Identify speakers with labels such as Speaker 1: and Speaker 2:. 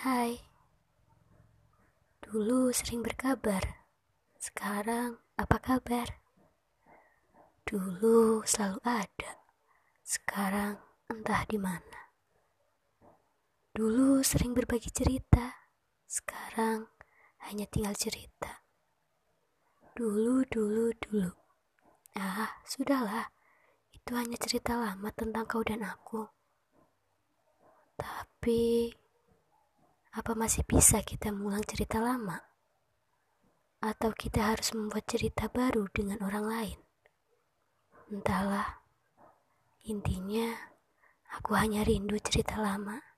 Speaker 1: Hai, dulu sering berkabar, sekarang apa kabar? Dulu selalu ada, sekarang entah di mana. Dulu sering berbagi cerita, sekarang hanya tinggal cerita. Dulu, dulu, dulu. Ah, sudahlah. Itu hanya cerita lama tentang kau dan aku. Tapi apa masih bisa kita mengulang cerita lama? Atau kita harus membuat cerita baru dengan orang lain? Entahlah. Intinya, aku hanya rindu cerita lama.